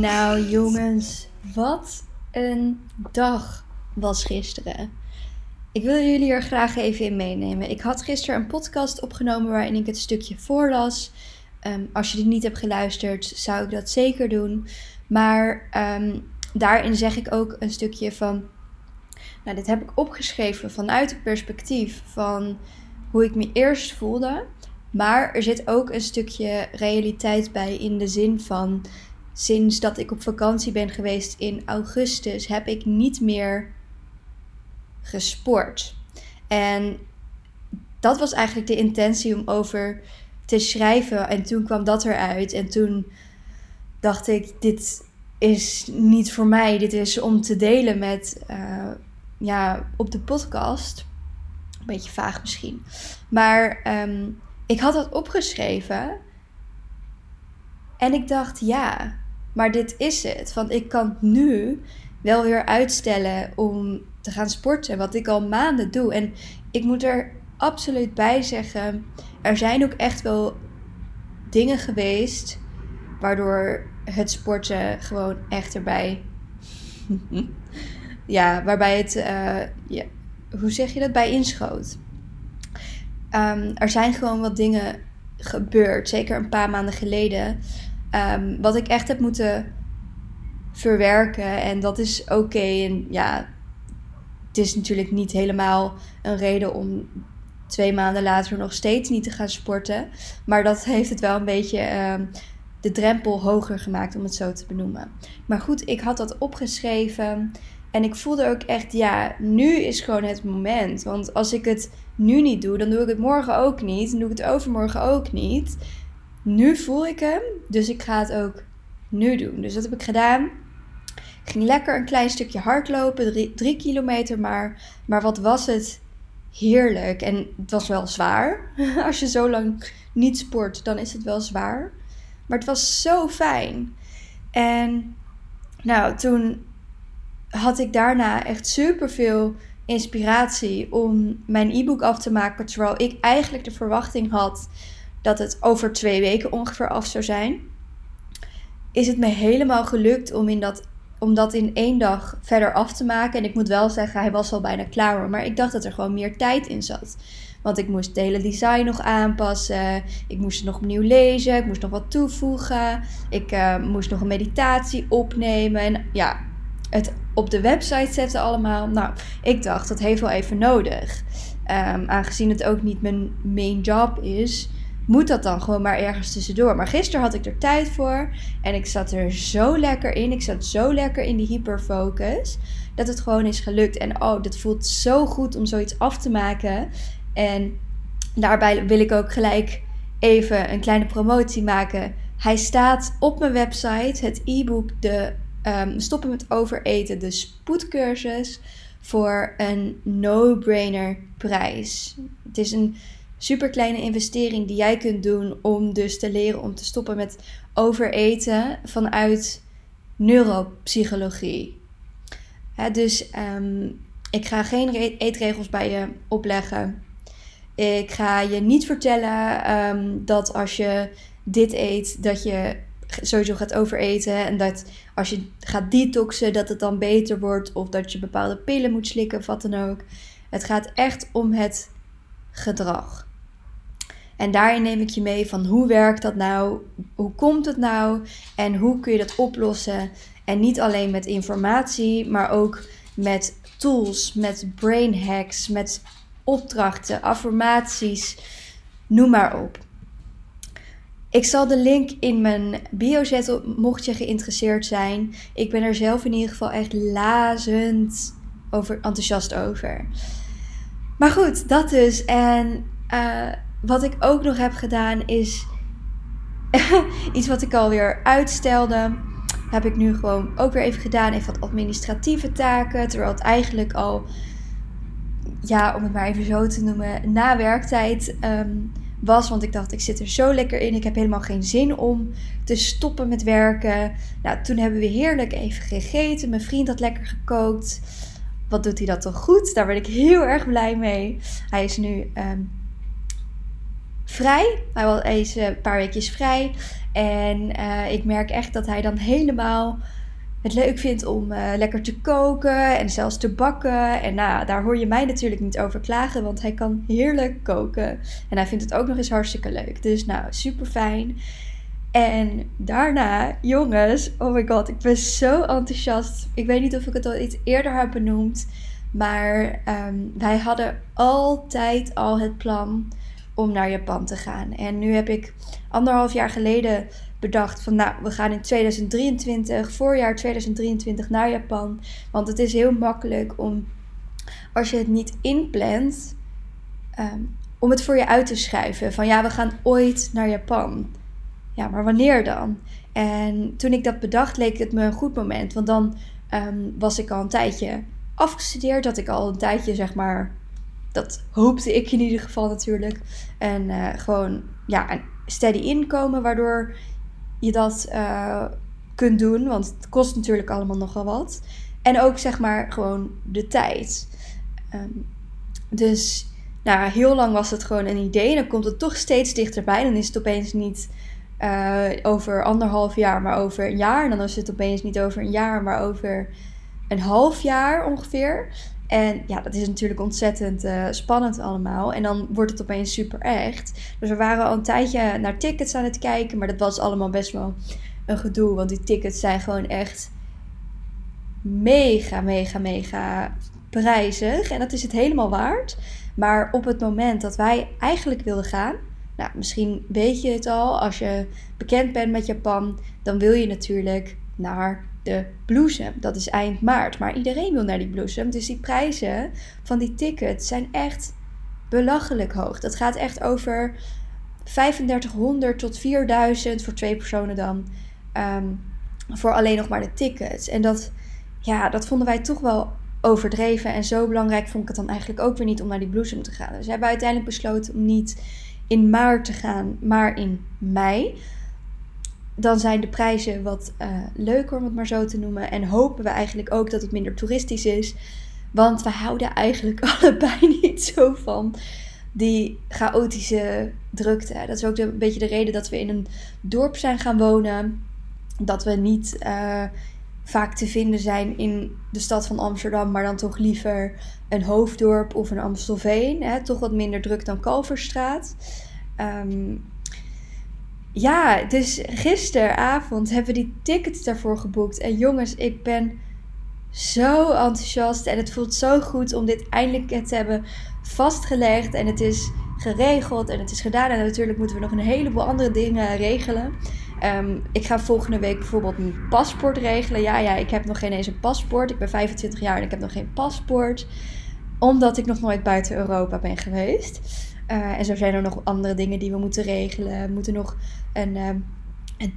Nou jongens, wat een dag was gisteren. Ik wil jullie er graag even in meenemen. Ik had gisteren een podcast opgenomen waarin ik het stukje voorlas. Ehm, als je dit niet hebt geluisterd, zou ik dat zeker doen. Maar ehm, daarin zeg ik ook een stukje van. Nou, dit heb ik opgeschreven vanuit het perspectief van hoe ik me eerst voelde. Maar er zit ook een stukje realiteit bij in de zin van sinds dat ik op vakantie ben geweest in augustus, heb ik niet meer gesport. En dat was eigenlijk de intentie om over te schrijven. En toen kwam dat eruit. En toen dacht ik, dit is niet voor mij. Dit is om te delen met, eh, ja, op de podcast. Een beetje vaag misschien. Maar ehm, ik had dat opgeschreven. En ik dacht, ja, maar dit is het. Want ik kan nu wel weer uitstellen om te gaan sporten. Wat ik al maanden doe. En ik moet er absoluut bij zeggen. Er zijn ook echt wel dingen geweest. Waardoor het sporten gewoon echt erbij. ja, waarbij het. eh, ja, hoe zeg je dat? Bij inschoot. Ehm, er zijn gewoon wat dingen gebeurd. Zeker een paar maanden geleden. ehm, wat ik echt heb moeten verwerken. En dat is oké. En ja, het is natuurlijk niet helemaal een reden om twee maanden later nog steeds niet te gaan sporten. Maar dat heeft het wel een beetje ehm, de drempel hoger gemaakt, om het zo te benoemen. Maar goed, ik had dat opgeschreven. En ik voelde ook echt, ja, nu is gewoon het moment. Want als ik het nu niet doe, dan doe ik het morgen ook niet. Dan doe ik het overmorgen ook niet. Nu voel ik hem, dus ik ga het ook nu doen. Dus dat heb ik gedaan. Ik ging lekker een klein stukje hardlopen, drie, drie kilometer maar. Maar wat was het heerlijk. En het was wel zwaar. Als je zo lang niet sport, dan is het wel zwaar. Maar het was zo fijn. En nou, toen had ik daarna echt super veel inspiratie om mijn e-book af te maken. Terwijl ik eigenlijk de verwachting had dat het over twee weken ongeveer af zou zijn. Is het me helemaal gelukt om, in dat, om dat in één dag verder af te maken. En ik moet wel zeggen, hij was al bijna klaar. Maar ik dacht dat er gewoon meer tijd in zat. Want ik moest het hele design nog aanpassen. Ik moest het nog opnieuw lezen. Ik moest nog wat toevoegen. Ik eh, moest nog een meditatie opnemen. En ja, het op de website zetten allemaal. Nou, ik dacht, dat heeft wel even nodig. Ehm, aangezien het ook niet mijn main job is, moet dat dan gewoon maar ergens tussendoor. Maar gisteren had ik er tijd voor en ik zat er zo lekker in. Ik zat zo lekker in die hyperfocus dat het gewoon is gelukt. En oh, dit voelt zo goed om zoiets af te maken. En daarbij wil ik ook gelijk even een kleine promotie maken. Hij staat op mijn website, het e-book de ehm, Stoppen met overeten, de spoedcursus, voor een no-brainer prijs. Het is een super kleine investering die jij kunt doen om dus te leren om te stoppen met overeten vanuit neuropsychologie. Dus ehm, ik ga geen re- eetregels bij je opleggen. Ik ga je niet vertellen ehm, dat als je dit eet, dat je sowieso gaat overeten. En dat als je gaat detoxen, dat het dan beter wordt. Of dat je bepaalde pillen moet slikken of wat dan ook. Het gaat echt om het gedrag. En daarin neem ik je mee van hoe werkt dat nou? Hoe komt het nou? En hoe kun je dat oplossen? En niet alleen met informatie, maar ook met tools, met brain hacks, met opdrachten, affirmaties, noem maar op. Ik zal de link in mijn bio zetten, mocht je geïnteresseerd zijn. Ik ben er zelf in ieder geval echt lazend over, enthousiast over. Maar goed, dat dus. En uh, wat ik ook nog heb gedaan is iets wat ik alweer uitstelde. Heb ik nu gewoon ook weer even gedaan. Even wat administratieve taken. Terwijl het eigenlijk al, ja, om het maar even zo te noemen, na werktijd um, was. Want ik dacht, ik zit er zo lekker in. Ik heb helemaal geen zin om te stoppen met werken. Nou, toen hebben we heerlijk even gegeten. Mijn vriend had lekker gekookt. Wat doet hij dat toch goed? Daar ben ik heel erg blij mee. Hij is nu ehm, vrij. Hij was- eh, een paar weekjes vrij. En eh, ik merk echt dat hij dan helemaal het leuk vindt om eh, lekker te koken en zelfs te bakken. En nou, daar hoor je mij natuurlijk niet over klagen, want hij kan heerlijk koken. En hij vindt het ook nog eens hartstikke leuk. Dus nou, super fijn. En daarna, jongens, oh my god, ik ben zo enthousiast. Ik weet niet of ik het al iets eerder heb benoemd. Maar ehm, wij hadden altijd al het plan om naar Japan te gaan. En nu heb ik anderhalf jaar geleden bedacht van nou, we gaan in 2023, voorjaar 2023 naar Japan. Want het is heel makkelijk om, als je het niet inplant, ehm, om het voor je uit te schrijven. Van ja, we gaan ooit naar Japan. Ja, maar wanneer dan? En toen ik dat bedacht, leek het me een goed moment. Want dan ehm, was ik al een tijdje afgestudeerd. Dat ik al een tijdje, zeg maar, dat hoopte ik in ieder geval natuurlijk. En eh, gewoon, ja, een steady inkomen, waardoor je dat eh, kunt doen. Want het kost natuurlijk allemaal nogal wat. En ook, zeg maar, gewoon de tijd. Ehm, dus, nou, heel lang was het gewoon een idee. Dan komt het toch steeds dichterbij. Dan is het opeens niet eh, over anderhalf jaar, maar over een jaar. En dan is het opeens niet over een jaar, maar over een half jaar ongeveer. En ja, dat is natuurlijk ontzettend eh, spannend allemaal. En dan wordt het opeens super echt. Dus we waren al een tijdje naar tickets aan het kijken. Maar dat was allemaal best wel een gedoe. Want die tickets zijn gewoon echt mega, mega, mega prijzig. En dat is het helemaal waard. Maar op het moment dat wij eigenlijk wilden gaan. Nou, misschien weet je het al. Als je bekend bent met Japan, dan wil je natuurlijk naar de bloesem. Dat is eind maart. Maar iedereen wil naar die bloesem. Dus die prijzen van die tickets zijn echt belachelijk hoog. Dat gaat echt over 3500 tot 4000 voor twee personen dan. ehm, voor alleen nog maar de tickets. En dat, ja, dat vonden wij toch wel overdreven. En zo belangrijk vond ik het dan eigenlijk ook weer niet om naar die bloesem te gaan. Dus we hebben uiteindelijk besloten om niet in maart te gaan, maar in mei dan zijn de prijzen wat eh, leuker, om het maar zo te noemen. En hopen we eigenlijk ook dat het minder toeristisch is. Want we houden eigenlijk allebei niet zo van die chaotische drukte. Dat is ook een beetje de reden dat we in een dorp zijn gaan wonen. Dat we niet eh, vaak te vinden zijn in de stad van Amsterdam, maar dan toch liever een hoofddorp of een Amstelveen. Hè? Toch wat minder druk dan Kalverstraat. Ehm, ja, dus gisteravond hebben we die tickets daarvoor geboekt. En jongens, ik ben zo enthousiast. En het voelt zo goed om dit eindelijk te hebben vastgelegd. En het is geregeld en het is gedaan. En natuurlijk moeten we nog een heleboel andere dingen regelen. Ehm, ik ga volgende week bijvoorbeeld mijn paspoort regelen. Ja, ja, ik heb nog geen eens een paspoort. Ik ben 25 jaar en ik heb nog geen paspoort. Omdat ik nog nooit buiten Europa ben geweest. Eh, en zo zijn er nog andere dingen die we moeten regelen. We moeten nog een, een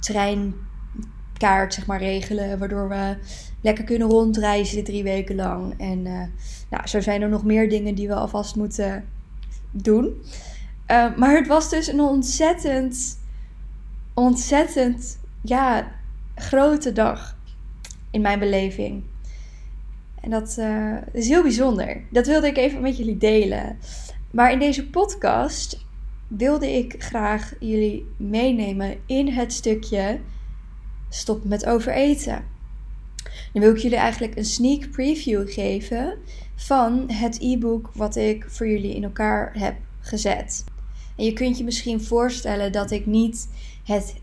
treinkaart zeg maar, regelen. Waardoor we lekker kunnen rondreizen die drie weken lang. En eh, nou, zo zijn er nog meer dingen die we alvast moeten doen. Eh, maar het was dus een ontzettend, ontzettend, ja, grote dag in mijn beleving. En dat is heel bijzonder. Dat wilde ik even met jullie delen. Maar in deze podcast wilde ik graag jullie meenemen in het stukje stop met overeten. Dan wil ik jullie eigenlijk een sneak preview geven van het e-book wat ik voor jullie in elkaar heb gezet. En je kunt je misschien voorstellen dat ik niet het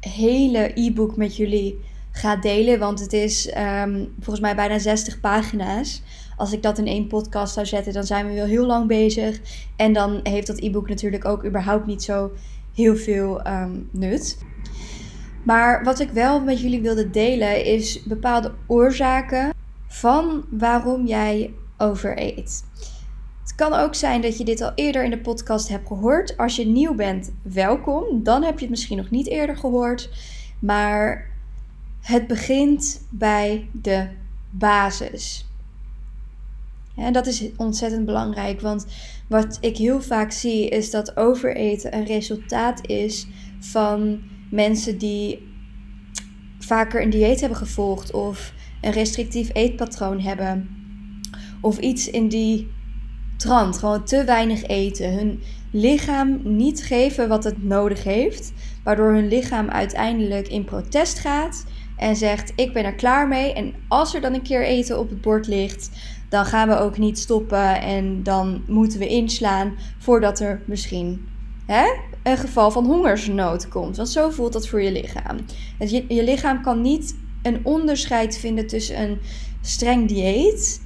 hele e-book met jullie ga delen, want het is ehm, volgens mij bijna 60 pagina's. Als ik dat in één podcast zou zetten, dan zijn we wel heel lang bezig. En dan heeft dat e-book natuurlijk ook überhaupt niet zo heel veel ehm, nut. Maar wat ik wel met jullie wilde delen is bepaalde oorzaken van waarom jij overeet. Het kan ook zijn dat je dit al eerder in de podcast hebt gehoord. Als je nieuw bent, welkom. Dan heb je het misschien nog niet eerder gehoord. Maar het begint bij de basis. En dat is ontzettend belangrijk, want wat ik heel vaak zie is dat overeten een resultaat is van mensen die vaker een dieet hebben gevolgd of een restrictief eetpatroon hebben of iets in die trant, gewoon te weinig eten, hun lichaam niet geven wat het nodig heeft, waardoor hun lichaam uiteindelijk in protest gaat en zegt: Ik ben er klaar mee. En als er dan een keer eten op het bord ligt, dan gaan we ook niet stoppen en dan moeten we inslaan voordat er misschien hè, een geval van hongersnood komt. Want zo voelt dat voor je lichaam. Je, je lichaam kan niet een onderscheid vinden tussen een streng dieet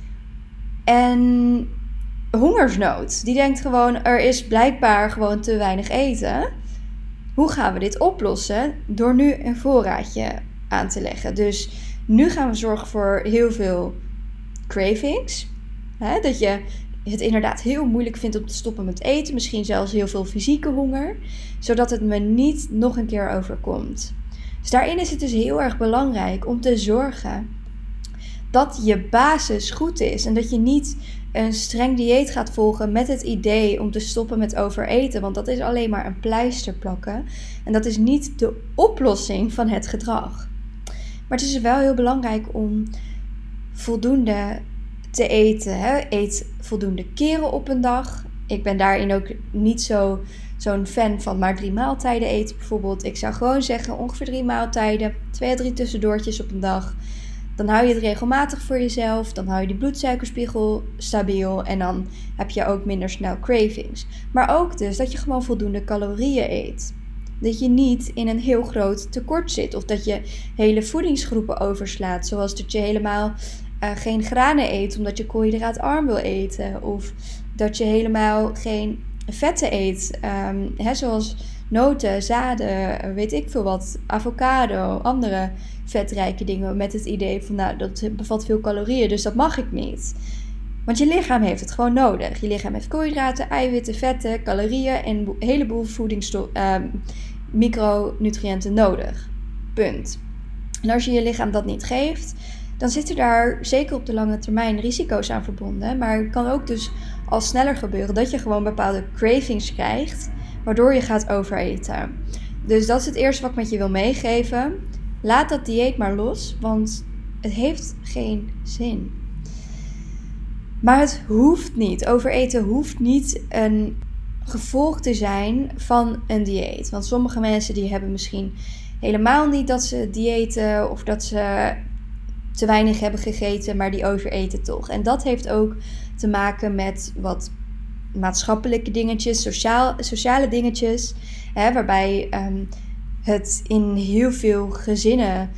en hongersnood. Die denkt gewoon, er is blijkbaar gewoon te weinig eten. Hoe gaan we dit oplossen? Door nu een voorraadje aan te leggen. Dus nu gaan we zorgen voor heel veel cravings. Dat je het inderdaad heel moeilijk vindt om te stoppen met eten. Misschien zelfs heel veel fysieke honger. Zodat het me niet nog een keer overkomt. Dus daarin is het dus heel erg belangrijk om te zorgen dat je basis goed is. En dat je niet een streng dieet gaat volgen met het idee om te stoppen met overeten. Want dat is alleen maar een pleister plakken. En dat is niet de oplossing van het gedrag. Maar het is wel heel belangrijk om voldoende te eten. Hè? Eet voldoende keren op een dag. Ik ben daarin ook niet zo, zo'n fan van maar drie maaltijden eten bijvoorbeeld. Ik zou gewoon zeggen ongeveer drie maaltijden, twee à drie tussendoortjes op een dag. Dan hou je het regelmatig voor jezelf. Dan hou je die bloedsuikerspiegel stabiel. En dan heb je ook minder snel cravings. Maar ook dus dat je gewoon voldoende calorieën eet. Dat je niet in een heel groot tekort zit. Of dat je hele voedingsgroepen overslaat. Zoals dat je helemaal uh, geen granen eet omdat je koolhydraatarm wil eten. Of dat je helemaal geen vetten eet. Um, hè, zoals noten, zaden, weet ik veel wat, avocado, andere vetrijke dingen. Met het idee van, nou, dat bevat veel calorieën, dus dat mag ik niet. Want je lichaam heeft het gewoon nodig. Je lichaam heeft koolhydraten, eiwitten, vetten, calorieën en een heleboel voedingsstof, uh, micronutriënten nodig. Punt. En als je je lichaam dat niet geeft, dan zitten daar zeker op de lange termijn risico's aan verbonden. Maar het kan ook dus al sneller gebeuren dat je gewoon bepaalde cravings krijgt, waardoor je gaat overeten. Dus dat is het eerste wat ik met je wil meegeven. Laat dat dieet maar los, want het heeft geen zin. Maar het hoeft niet. Overeten hoeft niet een gevolg te zijn van een dieet. Want sommige mensen die hebben misschien helemaal niet dat ze diëten of dat ze te weinig hebben gegeten, maar die overeten toch. En dat heeft ook te maken met wat maatschappelijke dingetjes, sociaal, sociale dingetjes, hè, waarbij ehm, het in heel veel gezinnen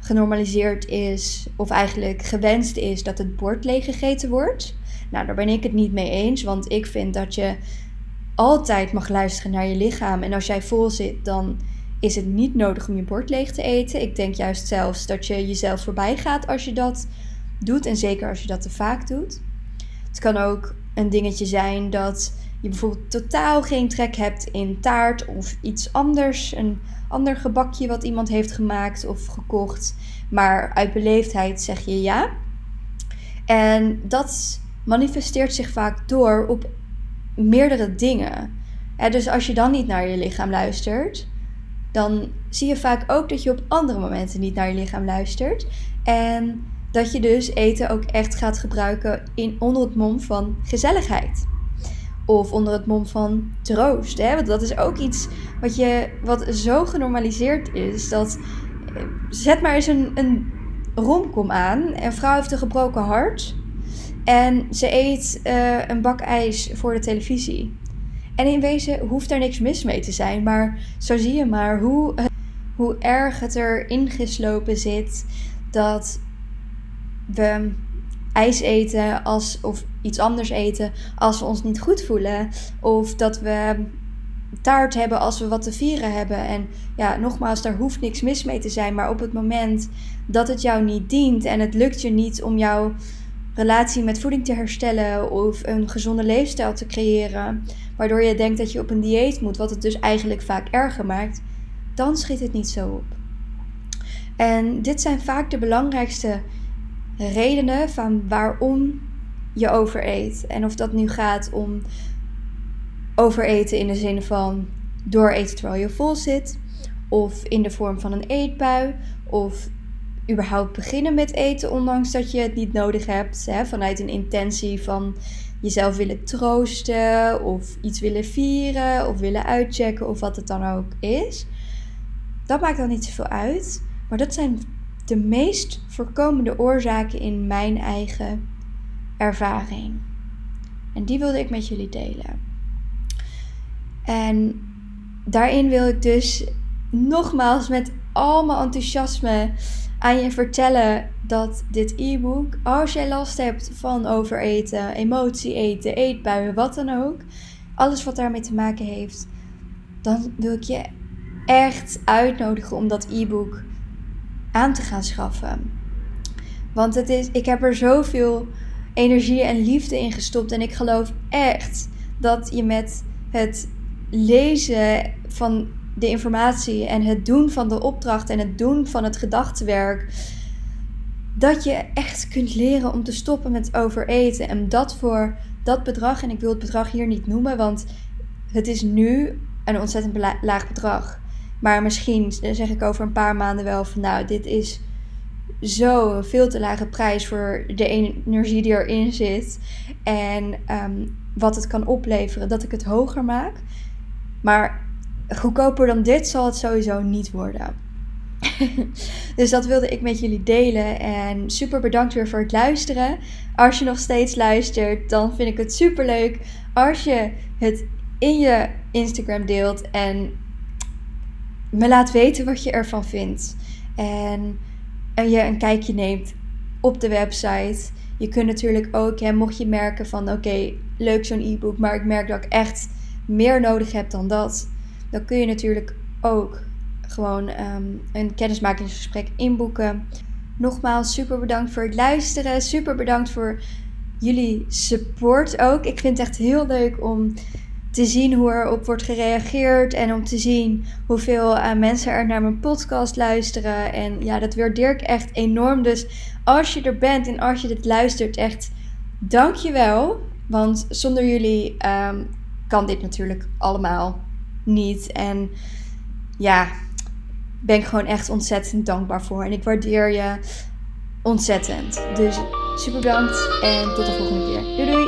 genormaliseerd is, of eigenlijk gewenst is dat het bord leeg gegeten wordt. Nou, daar ben ik het niet mee eens, want ik vind dat je altijd mag luisteren naar je lichaam. En als jij vol zit, dan is het niet nodig om je bord leeg te eten. Ik denk juist zelfs dat je jezelf voorbij gaat als je dat doet. En zeker als je dat te vaak doet. Het kan ook een dingetje zijn dat je bijvoorbeeld totaal geen trek hebt in taart of iets anders. Een ander gebakje wat iemand heeft gemaakt of gekocht. Maar uit beleefdheid zeg je ja. En dat manifesteert zich vaak door op meerdere dingen. dus als je dan niet naar je lichaam luistert, dan zie je vaak ook dat je op andere momenten niet naar je lichaam luistert. En dat je dus eten ook echt gaat gebruiken in, onder het mom van gezelligheid. Of onder het mom van troost. Hè? Want dat is ook iets wat, je, wat zo genormaliseerd is. Dat, eh, zet maar eens een, een romkom aan. Een vrouw heeft een gebroken hart. En ze eet uh, een bak ijs voor de televisie. En in wezen hoeft er niks mis mee te zijn. Maar zo zie je maar hoe, hoe erg het erin geslopen zit dat we ijs eten als, of iets anders eten als we ons niet goed voelen. Of dat we taart hebben als we wat te vieren hebben. En ja, nogmaals, daar hoeft niks mis mee te zijn. Maar op het moment dat het jou niet dient en het lukt je niet om jouw relatie met voeding te herstellen of een gezonde leefstijl te creëren, waardoor je denkt dat je op een dieet moet, wat het dus eigenlijk vaak erger maakt, dan schiet het niet zo op. En dit zijn vaak de belangrijkste redenen van waarom je overeet. En of dat nu gaat om overeten in de zin van dooreten terwijl je vol zit, of in de vorm van een eetbui, of überhaupt beginnen met eten ondanks dat je het niet nodig hebt, hè, vanuit een intentie van jezelf willen troosten of iets willen vieren of willen uitchecken of wat het dan ook is. Dat maakt dan niet zoveel uit, maar dat zijn de meest voorkomende oorzaken in mijn eigen ervaring. En die wilde ik met jullie delen. En daarin wil ik dus nogmaals met al mijn enthousiasme aan je vertellen dat dit e-book, als jij last hebt van overeten, emotie eten, eetbuien, wat dan ook, alles wat daarmee te maken heeft, dan wil ik je echt uitnodigen om dat e-book aan te gaan schaffen. Want het is, ik heb er zoveel energie en liefde in gestopt en ik geloof echt dat je met het lezen van de informatie en het doen van de opdracht en het doen van het gedachtenwerk, dat je echt kunt leren om te stoppen met overeten. En dat voor dat bedrag, en ik wil het bedrag hier niet noemen, want het is nu een ontzettend laag bedrag. Maar misschien zeg ik over een paar maanden wel van nou, dit is zo veel te lage prijs voor de energie die erin zit. En ehm, wat het kan opleveren, dat ik het hoger maak. Maar goedkoper dan dit zal het sowieso niet worden. dus dat wilde ik met jullie delen. En super bedankt weer voor het luisteren. Als je nog steeds luistert, dan vind ik het super leuk als je het in je Instagram deelt en me laat weten wat je ervan vindt. En, en je een kijkje neemt op de website. Je kunt natuurlijk ook, hè, mocht je merken van oké, leuk zo'n e-book, maar ik merk dat ik echt meer nodig heb dan dat dan kun je natuurlijk ook gewoon ehm, een kennismakingsgesprek inboeken. Nogmaals, super bedankt voor het luisteren. Super bedankt voor jullie support ook. Ik vind het echt heel leuk om te zien hoe er op wordt gereageerd. En om te zien hoeveel uh, mensen er naar mijn podcast luisteren. En ja, dat waardeer ik echt enorm. Dus als je er bent en als je dit luistert, echt dank je wel. Want zonder jullie ehm, kan dit natuurlijk allemaal niet. En ja, ben ik gewoon echt ontzettend dankbaar voor. En ik waardeer je ontzettend. Dus super bedankt en tot de volgende keer. Doei doei!